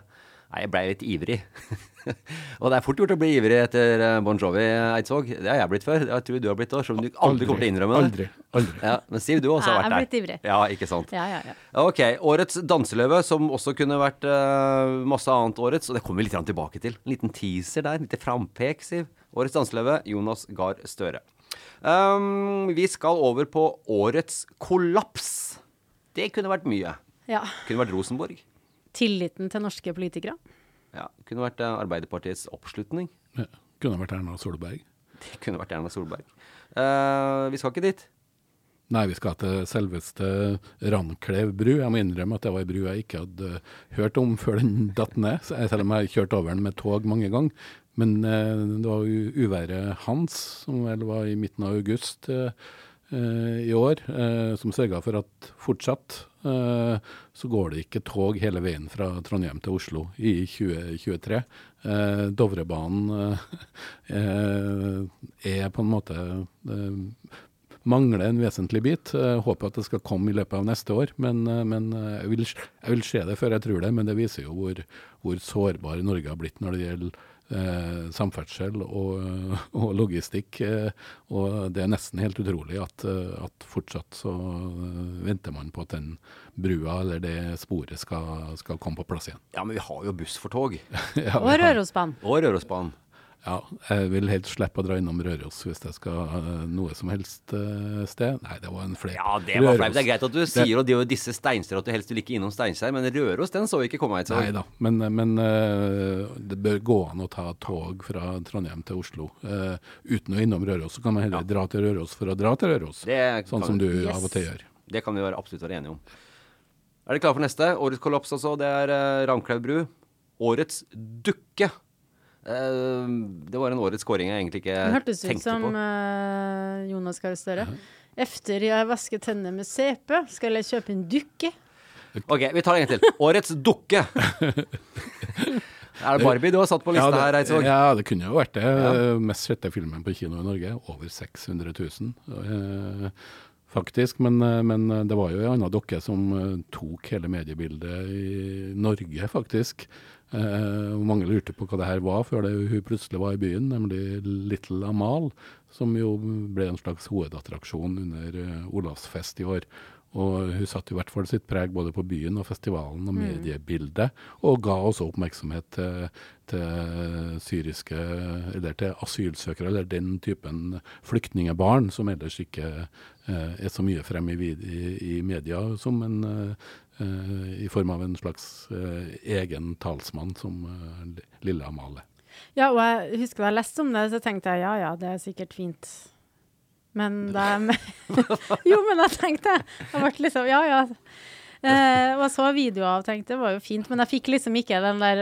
Nei, jeg blei litt ivrig. og det er fort gjort å bli ivrig etter eh, Bon Jovi, Eidsvåg. Det har jeg blitt før. Jeg tror du har blitt det òg, selv om du aldri, Aldri, kommer til å innrømme det. aldri, aldri. Ja, men Siv, du har også Jeg vært er har blitt ivrig. Ja, ikke sant. Ja, ja, ja. Ok, Årets danseløve, som også kunne vært uh, masse annet årets, og det kommer vi litt tilbake til. En liten teaser der, litt frampek, Siv. Årets danseløve, Jonas Gahr Støre. Um, vi skal over på årets kollaps. Det kunne vært mye. ja. Kunne vært Rosenborg. Tilliten til norske politikere. Ja, kunne vært eh, Arbeiderpartiets oppslutning. ja, kunne vært Erna Solberg. Det kunne vært Erna Solberg. Uh, vi skal ikke dit. Nei, vi skal til selveste Randklev bru. Jeg må innrømme at det var ei bru jeg ikke hadde hørt om før den datt ned, selv om jeg kjørte over den med tog mange ganger. Men uh, det var uværet Hans, som vel var i midten av august eh, eh, i år, eh, som sørga for at fortsatt eh, så går det ikke tog hele veien fra Trondheim til Oslo i 2023. Eh, Dovrebanen eh, eh, er på en måte eh, mangler en vesentlig bit. Jeg håper at det skal komme i løpet av neste år, men, eh, men eh, jeg, vil, jeg vil se det før jeg tror det. Men det viser jo hvor, hvor sårbar Norge har blitt når det gjelder eh, samferdsel og, og logistikk. Eh, og det er nesten helt utrolig at, eh, at fortsatt så eh, venter man på at den brua eller det sporet skal, skal komme på plass igjen. Ja, men vi har jo buss for tog. Ja, Og Rørosbanen. Og Rørosbanen. Ja, jeg vil helt slippe å dra innom Røros hvis jeg skal eh, noe som helst eh, sted. Nei, det var en fleip. Ja, det var flere. Det er greit at du sier og det er disse Steinkjer at du helst vil ikke innom Steinkjer, men Røros den så ikke komme. hit. Nei da, men, men eh, det bør gå an å ta tog fra Trondheim til Oslo uten å innom Røros. Så kan man heller dra til Røros for å dra til Røros, Det sånn som du Yes. av og til gjør. Det kan vi være, absolutt være enige om. Er dere klare for neste? Årets kollaps, altså. Det er Ramklev bru. Årets dukke. Eh, det var en årets kåring jeg egentlig ikke tenkte Det hørtes ut som på. eh, Jonas Gahr Støre. Efter jeg vasker tennene med CP, skal jeg kjøpe en dukke. Ok, vi tar en gang til. Årets dukke. er det Barbie du har satt på lista ja, her, Eidsvåg? ja, det kunne jo vært det. Ja. Eh, Mest sette filmen på kino i Norge. Over 600 000. eh, faktisk. Men, men det var jo en anna dukke som tok hele mediebildet i Norge, faktisk. Eh, mange lurte på hva det her var før det, hun plutselig var i byen, nemlig Little Amal, som jo ble en slags hovedattraksjon under uh, Olavsfest i år. Og hun satte i hvert fall sitt preg både på byen og festivalen og Mm. mediebildet, og ga også oppmerksomhet til, til syriske, eller til asylsøkere, eller den typen flyktningebarn som ellers ikke eh, er så mye fremme i, i, i media, som en, eh, eh, i form av en slags eh, egen talsmann som eh, Lille Amalie. Ja, og jeg husker da jeg leste om det, så tenkte jeg ja ja, det er sikkert fint. Men da Jo, men jeg tenkte Jeg ble liksom Ja ja. Eh, og så videoer av tenkte det var jo fint, men jeg fikk liksom ikke den der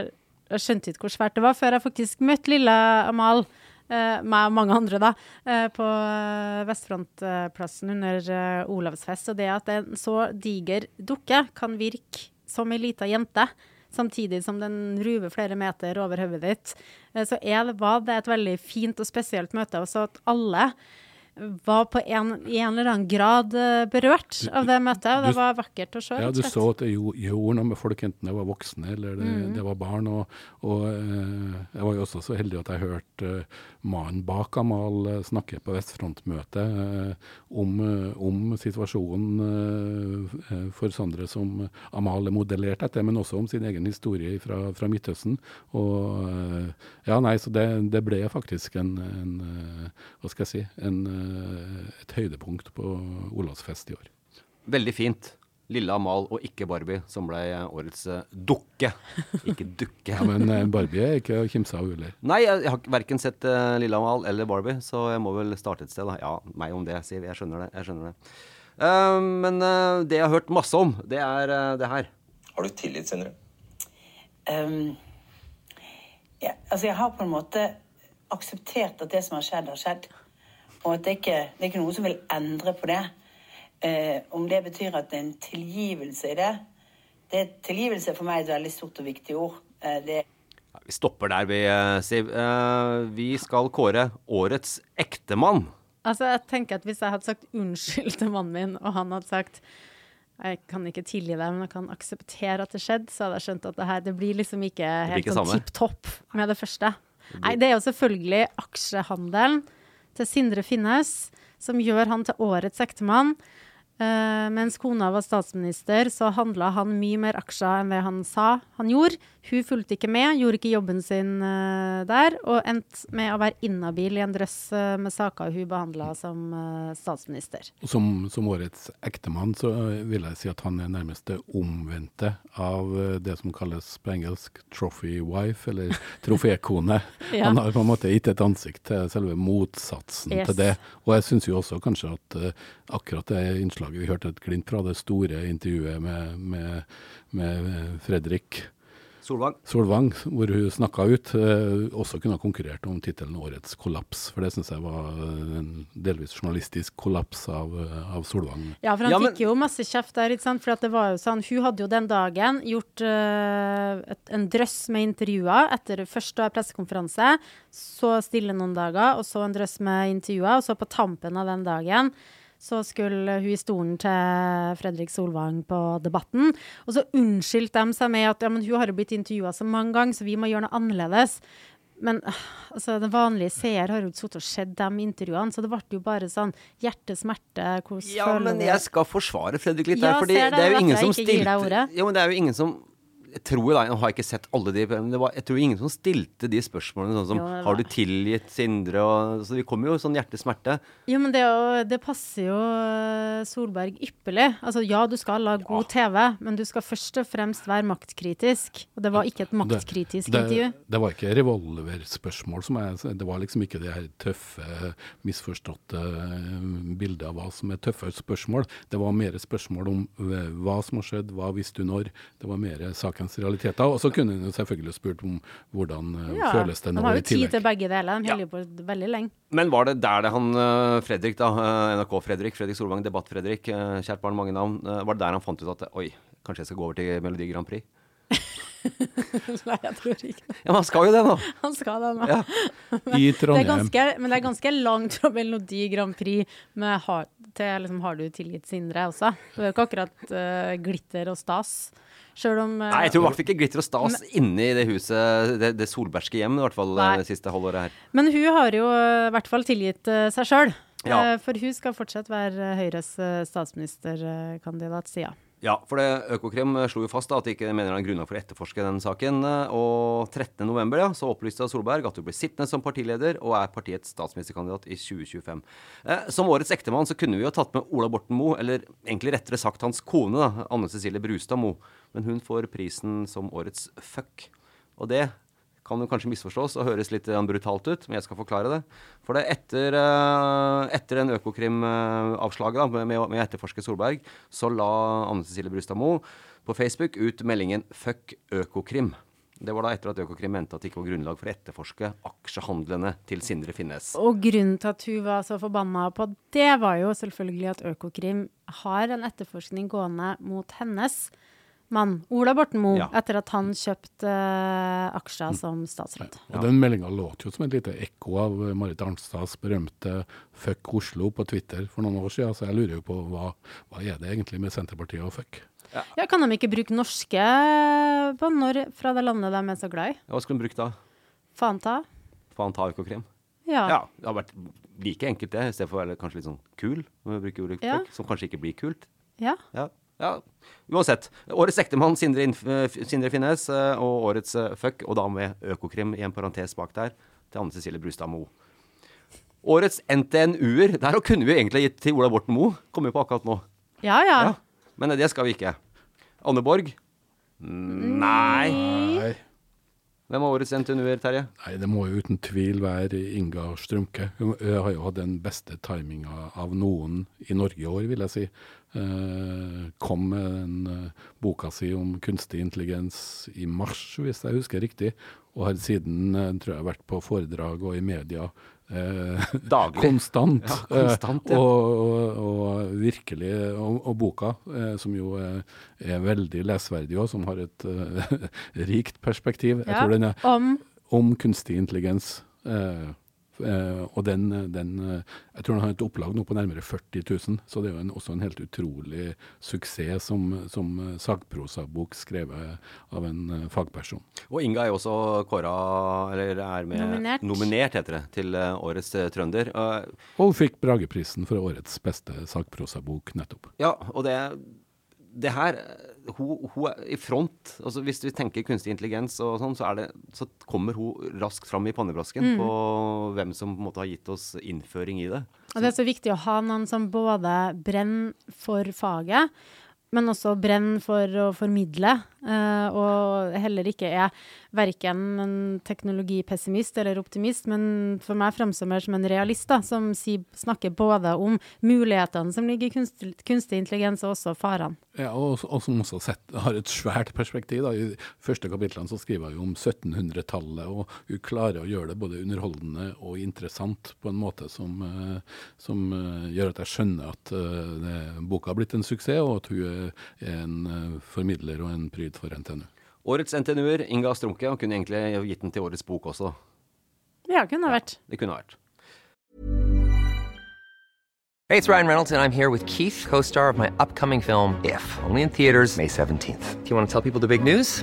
Jeg skjønte ikke hvor svært det var før jeg faktisk møtte lille Amal. Uh, meg og mange andre, da, eh, på uh, Vestfrontplassen under eh, Olavsfest. Og det at en så diger dukke kan virke som ei lita jente, samtidig som den ruver flere meter over hodet ditt, eh, så er, var det et veldig fint og spesielt møte. Og så at alle var på en, i en eller annen grad eh, berørt av det møtet. Og det var vakkert å se. Ja, du så at det gjorde noe med folk, enten det var voksne eller det, mm. det var barn. Og, og eh, jeg var jo også så heldig at jeg hørte eh, mannen bak Amal snakke på Vestfrontmøtet om, om situasjonen for Sondre som Amal er modellert etter, men også om sin egen historie fra, fra Midtøsten. Og ja, nei, så det, det ble faktisk en, en Hva skal jeg si? En, et høydepunkt på Olavsfest i år. Veldig fint. Lille Amal og ikke Barbie, som ble årets eh, dukke. Ikke dukke. Ja, Men eh, Barbie er ikke å kimse av heller. Nei, jeg, har verken sett uh, Lille Amal eller Barbie, så jeg må vel starte et sted. Da. Ja, meg om det, Siv. Jeg skjønner det. Jeg skjønner det. Uh, men uh, det jeg har hørt masse om, det er eh, det her. Har du tillit, Sindre? Um, ja, altså jeg har på en måte akseptert at det som har skjedd, har skjedd. Og at det ikke det er ikke noe som vil endre på det. Eh, om det betyr at det er en tilgivelse i det det er Tilgivelse er for meg et veldig stort og viktig ord. Eh, det Ja, vi stopper der, vi, eh, Siv. Eh, vi skal kåre årets ektemann. Altså, jeg tenker at Hvis jeg hadde sagt unnskyld til mannen min, og han hadde sagt jeg kan ikke tilgi deg, men jeg kan akseptere at det skjedde, så hadde jeg skjønt at det her det blir liksom ikke helt sånn tipp topp med det første. Nei, det er jo selvfølgelig aksjehandelen til Sindre Finnes som gjør han til årets ektemann. Uh, mens kona var statsminister, så handla han mye mer aksjer enn det han sa han gjorde. Hun fulgte ikke med, gjorde ikke jobben sin uh, der, og endte med å være inhabil i en drøss uh, med saker hun behandla som uh, statsminister. Som, som årets ektemann så vil jeg si at han er nærmest det omvendte av det som kalles på engelsk trophy wife, eller trofékone. Ja. Han har på en måte gitt et ansikt til selve motsatsen Yes. til det. Og jeg syns jo også kanskje at akkurat det innslaget vi hørte et glimt fra, det store intervjuet med, med, med Fredrik Solvang. Solvang, hvor hun snakka ut, eh, også kunne ha konkurrert om tittelen 'Årets kollaps'. For det syns jeg var eh, en delvis journalistisk kollaps av, eh, av Solvang. Ja, for han Ja, men- fikk jo masse kjeft der, ikke sant? For at det var jo sånn, hun hadde jo den dagen gjort uh, et, en drøss med intervjuer etter først da pressekonferanse, så stille noen dager, og så en drøss med intervjuer, og så på tampen av den dagen så skulle hun i stolen til Fredrik Solvang på Debatten. Og så unnskyldte de seg med at ja, men hun har jo blitt intervjua så mange ganger, så vi må gjøre noe annerledes. Men øh, altså, den vanlige seer har jo ikke sittet og sett de intervjuene, så det ble jo bare sånn hjerte-smerte. Ja, men jeg skal forsvare Fredrik litt Ja, der. for det, det er jo ingen som stilte Ja, Jo, men det er jo ingen som jeg tror jo da, Jeg har ikke sett alle de men det var, Jeg tror ingen som stilte de spørsmålene sånn som Jo, Har du tilgitt Sindre? Og, så de kommer jo sånn hjerte-smerte. Jo, men det, jo- det passer jo øh, Solberg ypperlig. Altså, ja, du skal lage god TV, men du skal først og fremst være maktkritisk. Og det var ikke et maktkritisk det, intervju. det var ikke revolverspørsmål som er Det var liksom ikke det her tøffe, misforståtte eh, bildet av hva som er tøffe spørsmål. Det var mer spørsmål om eh, hva som har skjedd, hva visste du når. Det var mer sakens realiteter. Og så kunne hun jo selvfølgelig spurt om hvordan eh, Ja, føles det de nå har jo tid til begge deler. De holder jo på veldig lenge. Men var det der det han eh, Fredrik, da, eh, NRK-Fredrik, Fredrik Solvang, Debatt-Fredrik, kjært barn, mange navn, var det der han fant ut at oi, kanskje jeg skal gå over til Melodi Grand Prix? Nei, jeg tror ikke det. Ja, men han skal jo det, nå. Han skal det nå. Ja. I Det er ganske, men det er ganske langt fra Melodi Grand Prix med har, til liksom, Har du tilgitt Sindre også? Det er jo ikke akkurat uh, glitter og stas. Sjøl om eh, Nei, jeg tror i hvert fall ikke glitter og stas inne i det huset, det, det solbergske hjem, i hvert fall Nei. det siste halvåret her. Men hun har jo eh, i hvert fall tilgitt uh, seg sjøl. Ja. for hun skal fortsatt være eh, Høyres uh, statsministerkandidat, sier hun. Ja, for det, Økokrim eh, slo jo fast da, at de ikke mener det er grunnlag for å etterforske den saken. eh, Og 13.11. Ja, så opplyste Solberg at hun blir sittende som partileder og er partiets statsministerkandidat i 2025. Eh, som årets ektemann så kunne vi jo tatt med Ola Borten Moe, eller egentlig rettere sagt hans kone, da, Anne Cecilie Brustad Moe. Men hun får prisen som årets fuck. Og det kan jo kanskje misforstås og høres litt eh, brutalt ut, men jeg skal forklare det. For det etter, eh, etter den Økokrim-avslaget med, å etterforske Solberg, så la Anne Cecilie Brustad Moe på Facebook ut meldingen 'fuck Økokrim'. Det var da etter at Økokrim mente at det ikke var grunnlag for å etterforske aksjehandlene til Sindre Finnes. Og grunnen til at hun var så forbanna på det, var jo selvfølgelig at Økokrim har en etterforskning gående mot hennes mann, Ola Borten Moe, Ja. etter at han kjøpte uh, aksjer som statsråd. Og Den meldinga låt jo som et lite ekko av eh, Marit Arnstads berømte 'fuck Oslo' på Twitter for noen år siden. Så jeg lurer jo på hva, hva er det egentlig med Senterpartiet og fuck? Ja, Kan de ikke bruke norske på når fra det landet de er så glad i? Hva skulle de brukt da? Fanta. Fanta Økokrim? Ja. ja. Det har vært like enkelt, det, i stedet for å være kanskje litt sånn kul. Når vi bruker ordet Ja. fuck, Som kanskje ikke blir kult. Ja. Ja. Ja. Uansett. Årets ektemann Sindre, Inf eh, Sindre Finnes eh, og årets eh, fuck, og da med Økokrim i en parentes bak der, til Anne Cecilie Brustad Moe. Årets NTNU-er. Der kunne vi egentlig gitt til Ola Borten Moe. Kommer vi på akkurat nå. Ja, ja. Ja. Men det skal vi ikke. Anne Borg? Nei. Nei. Hvem er årets NTNU-er, Terje? Nei, det må jo uten tvil være Inga Strømke. Hun hun har jo hatt den beste timinga av noen i Norge i år, vil jeg si. Eh, kom med den eh, boka si om kunstig intelligens i mars, hvis jeg husker riktig. Og har siden, eh, tror jeg, vært på foredrag og i media eh, Daglig. konstant. Ja, konstant, Eh, ja. og, og, og virkelig Og, og boka, eh, som jo er, er veldig lesverdig, og som har et eh, rikt perspektiv. Jeg Ja, tror den er om om kunstig intelligens. Eh, eh, og den, den eh, Jeg tror den har et opplag nå på nærmere 40 000, så det er jo en, også en helt utrolig suksess som, som eh, sagprosabok skrevet av en eh, fagperson. Og Inga er jo også kåra, eller er med Nominert. nominert heter det, til eh, årets eh, trønder. Eh, Og hun fikk Brageprisen for årets beste sagprosabok nettopp. ja, og det, det her hun, hun er i front. altså Hvis vi tenker kunstig intelligens, og sånn, så, er det, så kommer hun raskt fram i pannebrasken Mm. på hvem som på en måte har gitt oss innføring i det. Og det er så viktig å ha noen som både brenner for faget, men også brenner for å formidle, og heller ikke er verken en teknologipessimist eller optimist, men for meg framstår som en realist, da, som snakker både om mulighetene som ligger i kunstig, kunstig intelligens, og også farene. Ja, og, og som også sett, har et svært perspektiv. Da. I første kapitlene så skriver hun om 1700-tallet, og hun klarer å gjøre det både underholdende og interessant på en måte som, eh, som eh, gjør at jeg skjønner at eh, det, boka har blitt en suksess, og at hun er en eh, formidler og en pryd for NTNU. Årets NTNU-er, Inga Strunke. Han kunne egentlig gitt den til årets bok også. Ja, kunne ha vært. Det kunne ha vært. Hey, it's Ryan Reynolds, and I'm here with Keith, co star of my upcoming film, If, only in theaters, May 17th. Do you want to tell people the big news?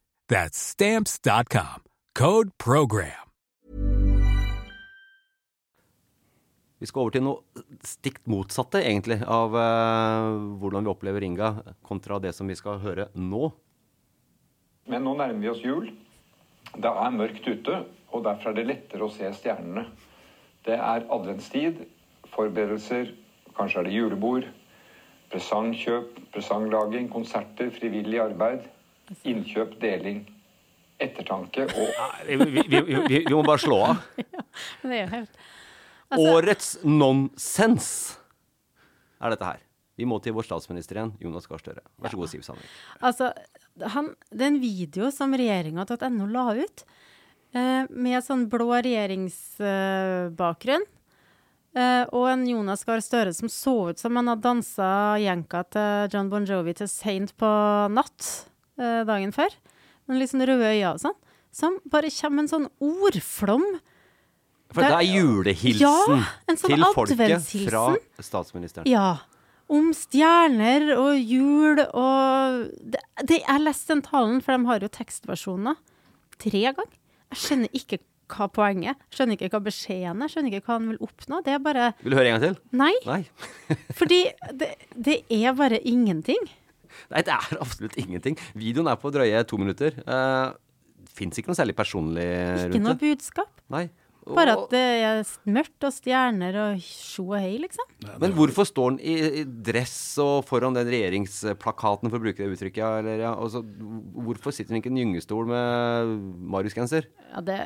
That's Stamps.com. Code PROGRAM. Vi skal over til noe stikt motsatte, egentlig, av uh, hvordan vi opplever Inga, kontra det som vi skal høre nå. Men nå nærmer vi oss jul. Det er mørkt ute, og derfor er det lettere å se stjernene. Det er adventstid, forberedelser, kanskje er det julebord, presangkjøp, presanglaging, konserter, frivillig arbeid, innkjøp, deling. ettertanke og vi, vi, vi, vi, må bare slå av. Det er helt Altså- Årets nonsens er dette her. Vi må til vår statsminister igjen, Jonas Gahr Støre. Vær så god, Siv Sandvik. Altså, han, det er en video som regjeringa.no la ut, eh, med sånn blå regjeringsbakgrunn. Eh, og en Jonas Gahr Støre som så ut som han hadde dansa jenka til John Bon Jovi til seint på natt eh, dagen før. Noen litt sånn røde øyne og sånn. Som bare kommer med en sånn ordflom. For det er julehilsen Ja, en sånn til folket fra statsministeren. Ja. Om stjerner og jul og det, det, Jeg leste den talen, for de har jo tekstversjoner, tre ganger. Jeg skjønner ikke hva poenget er. Skjønner ikke hva beskjeden er. Skjønner ikke hva han vil oppnå. Det er bare Vil du høre en gang til? Nei. Nei. Fordi det, det er bare ingenting. Nei, det er absolutt ingenting. Videoen er på drøye to minutter. Uh, Fins ikke noe særlig personlig Ikke noe budskap. Nei. Bare at det er mørkt og stjerner og sjo og hei, liksom. Men hvorfor står han i, i dress og foran den regjeringsplakaten, for å bruke det uttrykket? Eller, ja, og så, hvorfor sitter han ikke i en gyngestol med Marius-genser? Ja, det,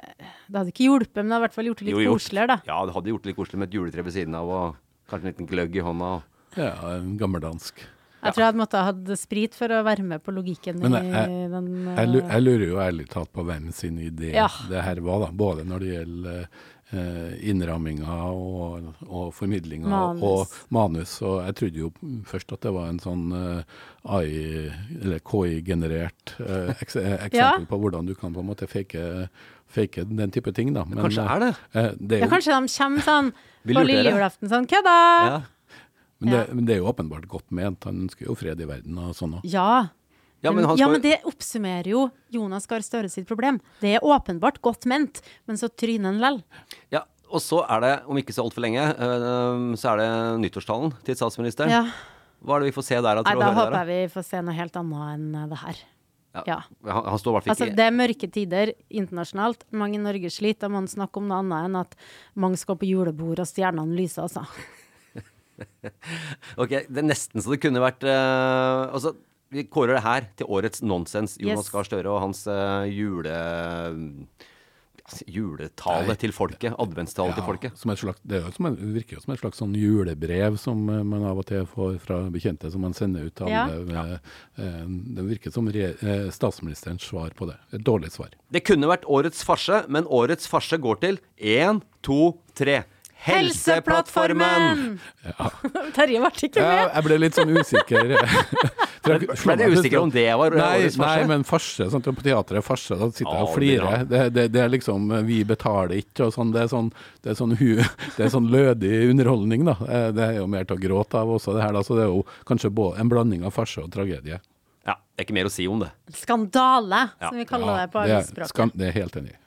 det hadde ikke hjulpet, men det hadde i hvert fall gjort det litt Jo, koseligere, da. Ja, det hadde gjort det litt koselig med et juletre ved siden av og kanskje en liten gløgg i hånda. Ja, en gammeldansk. Jeg tror jeg hadde måttet ha hatt sprit for å være med på logikken Men i jeg, den jeg, lu- eh, jeg lurer jo ærlig talt på hvem sin idé Ja. det her var, da. Både når det gjelder uh, innramminga og, og formidlinga Manus. og manus. Og jeg trodde jo først at det var en sånn uh, AI- eller KI-generert eh, eks eksempel Ja. på hvordan du kan på en måte fake, fake den type ting, da. Men, kanskje er det? eh, det er Ja, kanskje de kommer sånn på lille julaften sånn Kødda! Ja. Men, det, men det er jo åpenbart godt ment. Han ønsker jo fred i verden og sånn òg. Ja. Ja, men skal... ja, men det oppsummerer jo Jonas Gahr Støre sitt problem. Det er åpenbart godt ment, men så tryner han lell. Ja, og så er det, om ikke så altfor lenge, så er det nyttårstalen til statsministeren. Ja. Hva er det vi får se der? Nei, tror da håper der, jeg vi får se noe helt annet enn eh, det her. Ja. ja. han står i Altså, det er mørke tider internasjonalt. Mange i Norge sliter. Da må man snakke om noe annet enn at mange skal på julebord og stjernene lyser, altså. Ok, det er nesten så det kunne vært uh, Altså, vi kårer det her til årets nonsens. Jonas Yes. Gahr Støre og hans uh, jule... Juletale Nei. til folket. Adventstale til folket. Som et slags, det er jo som en, virker jo som et slags sånn julebrev som eh, man av og til får fra bekjente, som man sender ut til Ja. alle. Ja. det virker som re, statsministerens svar på det. Et dårlig svar. Det kunne vært årets farse, men årets farse går til én, to, tre. Helseplattformen! Ja. Terje ble ikke Ja, med. jeg ble litt sånn usikker. Ble du usikker om det var nei, årets farse? Nei, men farse. Sånn, på teatret er farse. Da sitter jeg og flirer. Det, det, det er liksom Vi betaler ikke og sånn. Det er sånn, det er sånn, hu, det er sånn lødig underholdning, da. Eh, Det er jo mer til å gråte av også, det her. da, Så det er jo kanskje både en blanding av farse og tragedie. Ja, det er ikke mer å si om det. Skandale, Ja. som vi kaller det på det, er, arbeidsspråket. det er helt enig i.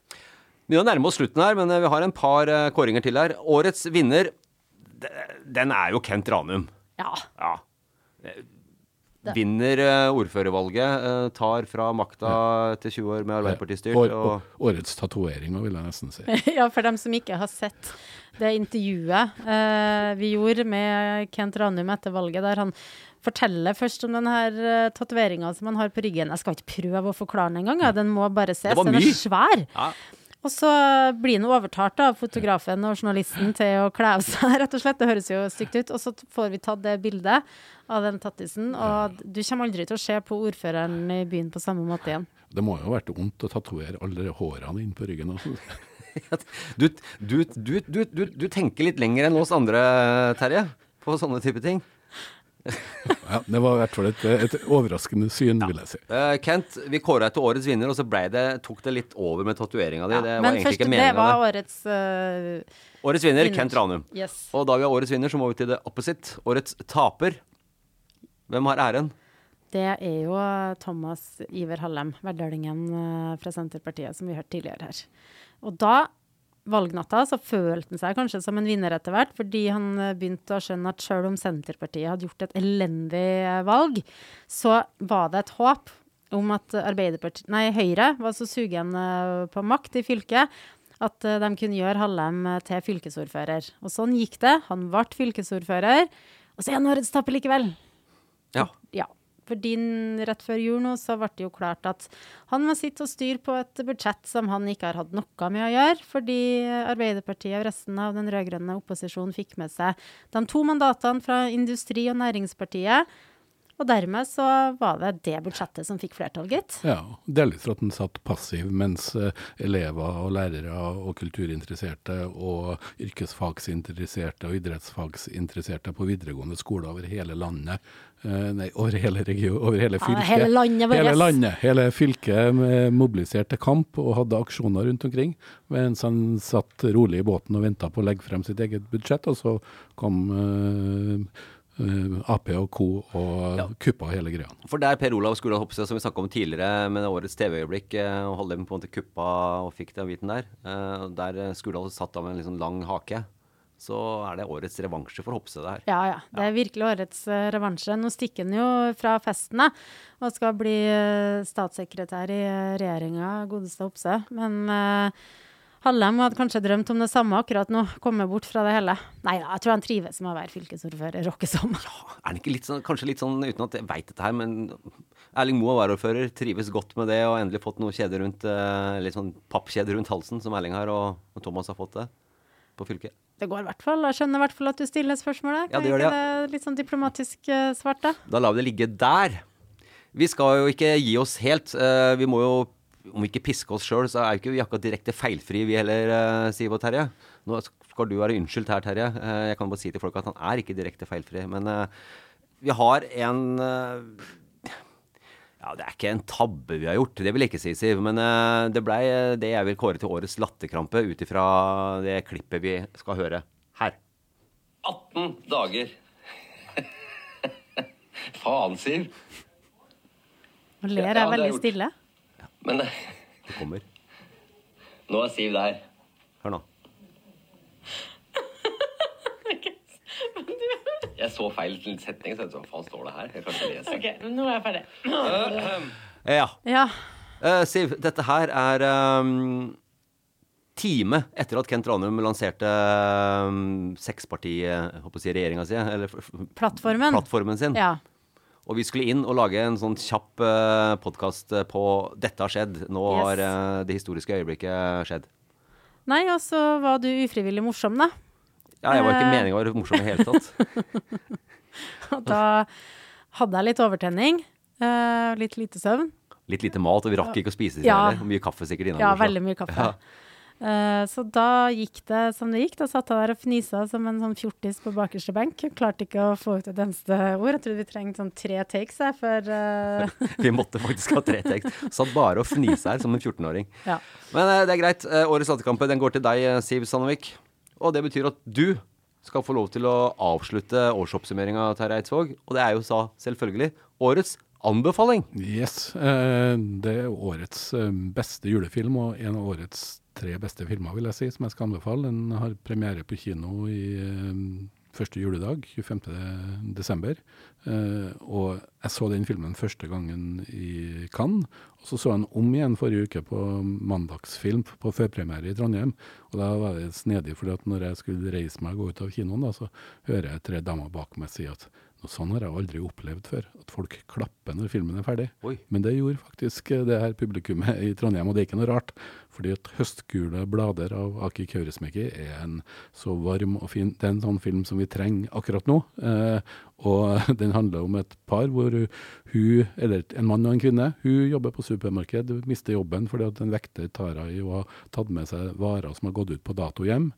Vi begynner å nærme oss slutten her, men eh, vi har en par eh, kåringer til her. Årets vinner, den er jo Kent Ranum. Ja. Ja. Eh, Vinner ordførervalget, tar fra makta til 20 år med Arbeiderpartistyrt. År, og årets tatovering, vil jeg nesten si. ja, for dem som ikke har sett det intervjuet eh, vi gjorde med Kent Ranum etter valget, der han forteller først om den her uh, tatoveringa som han har på ryggen. Jeg skal ikke prøve å forklare den engang, ja. den må bare ses. Den er svær. Ja. Og så blir han overtalt av fotografen og journalisten til å kle av seg, rett og slett. Det høres jo stygt ut. Og så får vi tatt det bildet av den tattisen, og du kommer aldri til å se på ordføreren i byen på samme måte igjen. Det må jo ha vært vondt å tatovere alle hårene inn på ryggen. Også. du, du, du, du, du, du tenker litt lenger enn oss andre, Terje, på sånne type ting. Ja, det var i hvert fall et, et overraskende syn, vil jeg si. Uh, Kent, vi kåra til årets vinner, og så det, tok det litt over med tatoveringa di. det var Men egentlig først, ikke det var årets uh, Årets vinner, Vinner. Kent Ranum. Yes. Og da vi har årets vinner, så må vi til det opposite. Årets taper. Hvem har æren? Det er jo Thomas Iver Hallem, verdølingen eh, fra Senterpartiet, som vi hørte tidligere her. Og da, valgnatta, så følte han seg kanskje som en vinner etter hvert, fordi han eh, begynte å skjønne at selv om Senterpartiet hadde gjort et elendig eh, valg, så var det et håp om at nei, Høyre var så sugen eh, på makt i fylket at de kunne gjøre Hallem til fylkesordfører. Og sånn gikk det. Han ble fylkesordfører. Og så er han årets taper likevel. Ja. Ja. Fordi din rett før jul nå så ble det jo klart at han må sitte og styre på et budsjett som han ikke har hatt noe med å gjøre, fordi Arbeiderpartiet og resten av den rød-grønne opposisjonen fikk med seg de to mandatene fra Industri- og Næringspartiet. Og dermed så var det det budsjettet som fikk flertall, gitt. Ja, delvis for at den satt passiv, mens eh, elever og lærere og kulturinteresserte og yrkesfagsinteresserte og idrettsfagsinteresserte på videregående skoler over hele landet, eh, nei, over hele regionen, over hele Ja, fylket. hele landet vårt. Hele landet, hele fylket mobiliserte kamp og hadde aksjoner rundt omkring, mens han satt rolig i båten og venta på å legge frem sitt eget budsjett, og så kom eh, Ap og co. og kuppa hele greia. For der Per Olav Skurdal Hopse, som vi snakka om tidligere med årets TV-øyeblikk, og og dem på en måte kuppa og fikk den biten der, eh, der eh, Skurdal satt da med en sånn lang hake, så er det årets revansje for Hopse, det her. Ja, ja. Det er virkelig årets eh, revansje. Nå stikker han jo fra festen da, og skal bli eh, statssekretær i regjeringa, godeste Hopse. Men uh, Hallem hadde kanskje drømt om det samme akkurat nå, komme bort fra det hele. Nei da, jeg tror han trives med å være fylkesordfører, Rokkesom. Er han ikke litt sånn, kanskje litt sånn, uten at jeg veit dette her, men Erling Moe, varaordfører, trives godt med det og endelig fått noe kjede rundt, eh, litt sånn pappkjede rundt halsen, som Erling har, og, og Thomas har fått det på fylket. Det går i hvert fall. Jeg skjønner i hvert fall at du stiller spørsmålet. Ja, Kan det gjør det, det litt sånn diplomatisk eh, svart, da? Da lar vi det ligge der. Vi skal jo ikke gi oss helt. eh, Vi må jo, om vi ikke pisker oss sjøl, så er jo ikke vi akkurat direkte feilfrie, vi heller, uh, Siv og Terje. Nå skal du være unnskyldt her, Terje. Uh, Jeg kan bare si til folk at han er ikke direkte feilfri. Men uh, vi har en eh, Ja, det er ikke en tabbe vi har gjort, det vil jeg ikke si, Siv. Men eh, det blei eh, det jeg vil kåre til årets latterkrampe ut ifra det klippet vi skal høre her. 18 dager. Faen, Siv. Nå ler jeg veldig stille. Men eh, Det kommer. nå er Siv der. Hør nå. Jeg så feil til setning, så jeg tenkte hva faen står det her? Jeg kan ikke lese. OK, nå er jeg ferdig. Ja. Ja. Uh, Siv, dette her er um, time etter at Kent Ranum lanserte um, seksparti-regjeringa si, eller f- f- Plattformen. plattformen sin. Ja. Og vi skulle inn og lage en sånn kjapp uh, podkast på 'Dette har skjedd'. Nå Yes. har uh, det historiske øyeblikket skjedd. Nei, og så var du ufrivillig morsom, da. Ja, jeg var ikke uh, meninga å være morsom i det hele tatt. Og da hadde jeg litt overtenning. Uh, litt lite søvn. Litt lite mat, og vi rakk ikke å spise Ja. heller. Mye kaffe sikkert innan. Ja, veldig mye kaffe. Ja. Eh, så da gikk det som det gikk. Da satt jeg der og fnisa som en sånn fjortis på bakerste benk. Klarte ikke å få ut et eneste ord. Jeg trodde vi trengte sånn tre takes her før uh... Vi måtte faktisk ha tre takes. Satt bare og fnisa her som en 14-åring. Ja. Men uh, det er greit. Årets latterkamp den går til deg, Siv Sandvik. Og det betyr at du skal få lov til å avslutte årsoppsummeringa, Terje Eidsvåg. Og det er jo sa selvfølgelig årets anbefaling. Yes. eh, Det er årets beste julefilm, og en av årets tre beste filmer, vil jeg si, som jeg skal anbefale. Den har premiere på kino i eh, første juledag, 25. desember. Eh, og jeg så den filmen første gangen i Cannes. Og så så jeg den om igjen forrige uke på mandagsfilm på førpremiere i Trondheim. Og da var det snedig, for når jeg skulle reise meg og gå ut av kinoen, da, så hører jeg tre damer bak meg si at noe sånn har jeg aldri opplevd før. At folk klapper når filmen er ferdig. Oi. Men det gjorde faktisk eh, det her publikummet i Trondheim, og det er ikke noe rart. Fordi at 'Høstgule blader' av Aki Kaurismäki er en så varm og fin Det er en sånn film som vi trenger akkurat nå. Eh, og den handler om et par hvor hun, eller en mann og en kvinne, hun jobber på supermarked, mister jobben fordi at en vekter tar henne i å ha tatt med seg varer som har gått ut på dato hjem.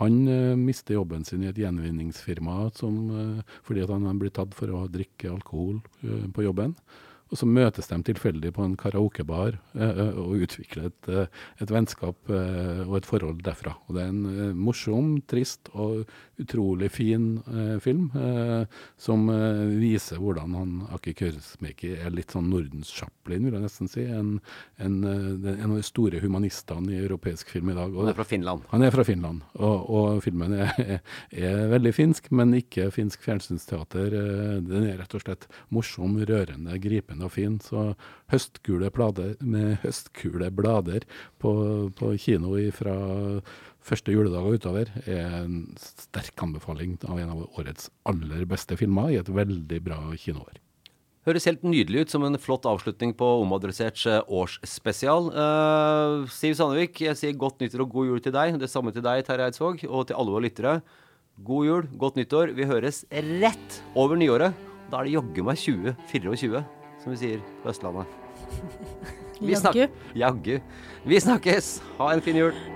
Han eh, mister jobben sin i et gjenvinningsfirma som, eh, fordi han blir tatt for å drikke alkohol eh, på jobben. Og så møtes de tilfeldig på en karaokebar eh, eh, og utvikler et, eh, et vennskap og et forhold derfra. Og det er en morsom, trist og utrolig fin eh, film eh, som eh, viser hvordan han Aki Kaurismäki er litt sånn Nordens Chaplin, vil jeg nesten si. En, en, eh, en av de store humanistene i europeisk film i dag. Og Han er fra Finland. han er fra Finland, og, og filmen er, er, er veldig finsk, men ikke finsk fjernsynsteater. Eh, Den er rett og slett morsom, rørende, gripende og fin. Så høstgule blader med høstgule blader på, på kino fra første juledag og utover er en sterk anbefaling av en av årets aller beste filmer i et veldig bra kinoår. Høres helt nydelig ut som en flott avslutning på Omadresserts eh, årsspesial. Uh, Siv Sandvik, jeg sier godt nyttår og god jul til deg. Det samme til deg, Terje Eidsvåg, og til alle våre lyttere. God jul, godt nyttår. Vi høres rett over nyåret. Da er det jaggu meg 2024, som vi sier på Østlandet. Jaggu. Jaggu. Vi snakkes. Ha en fin jul.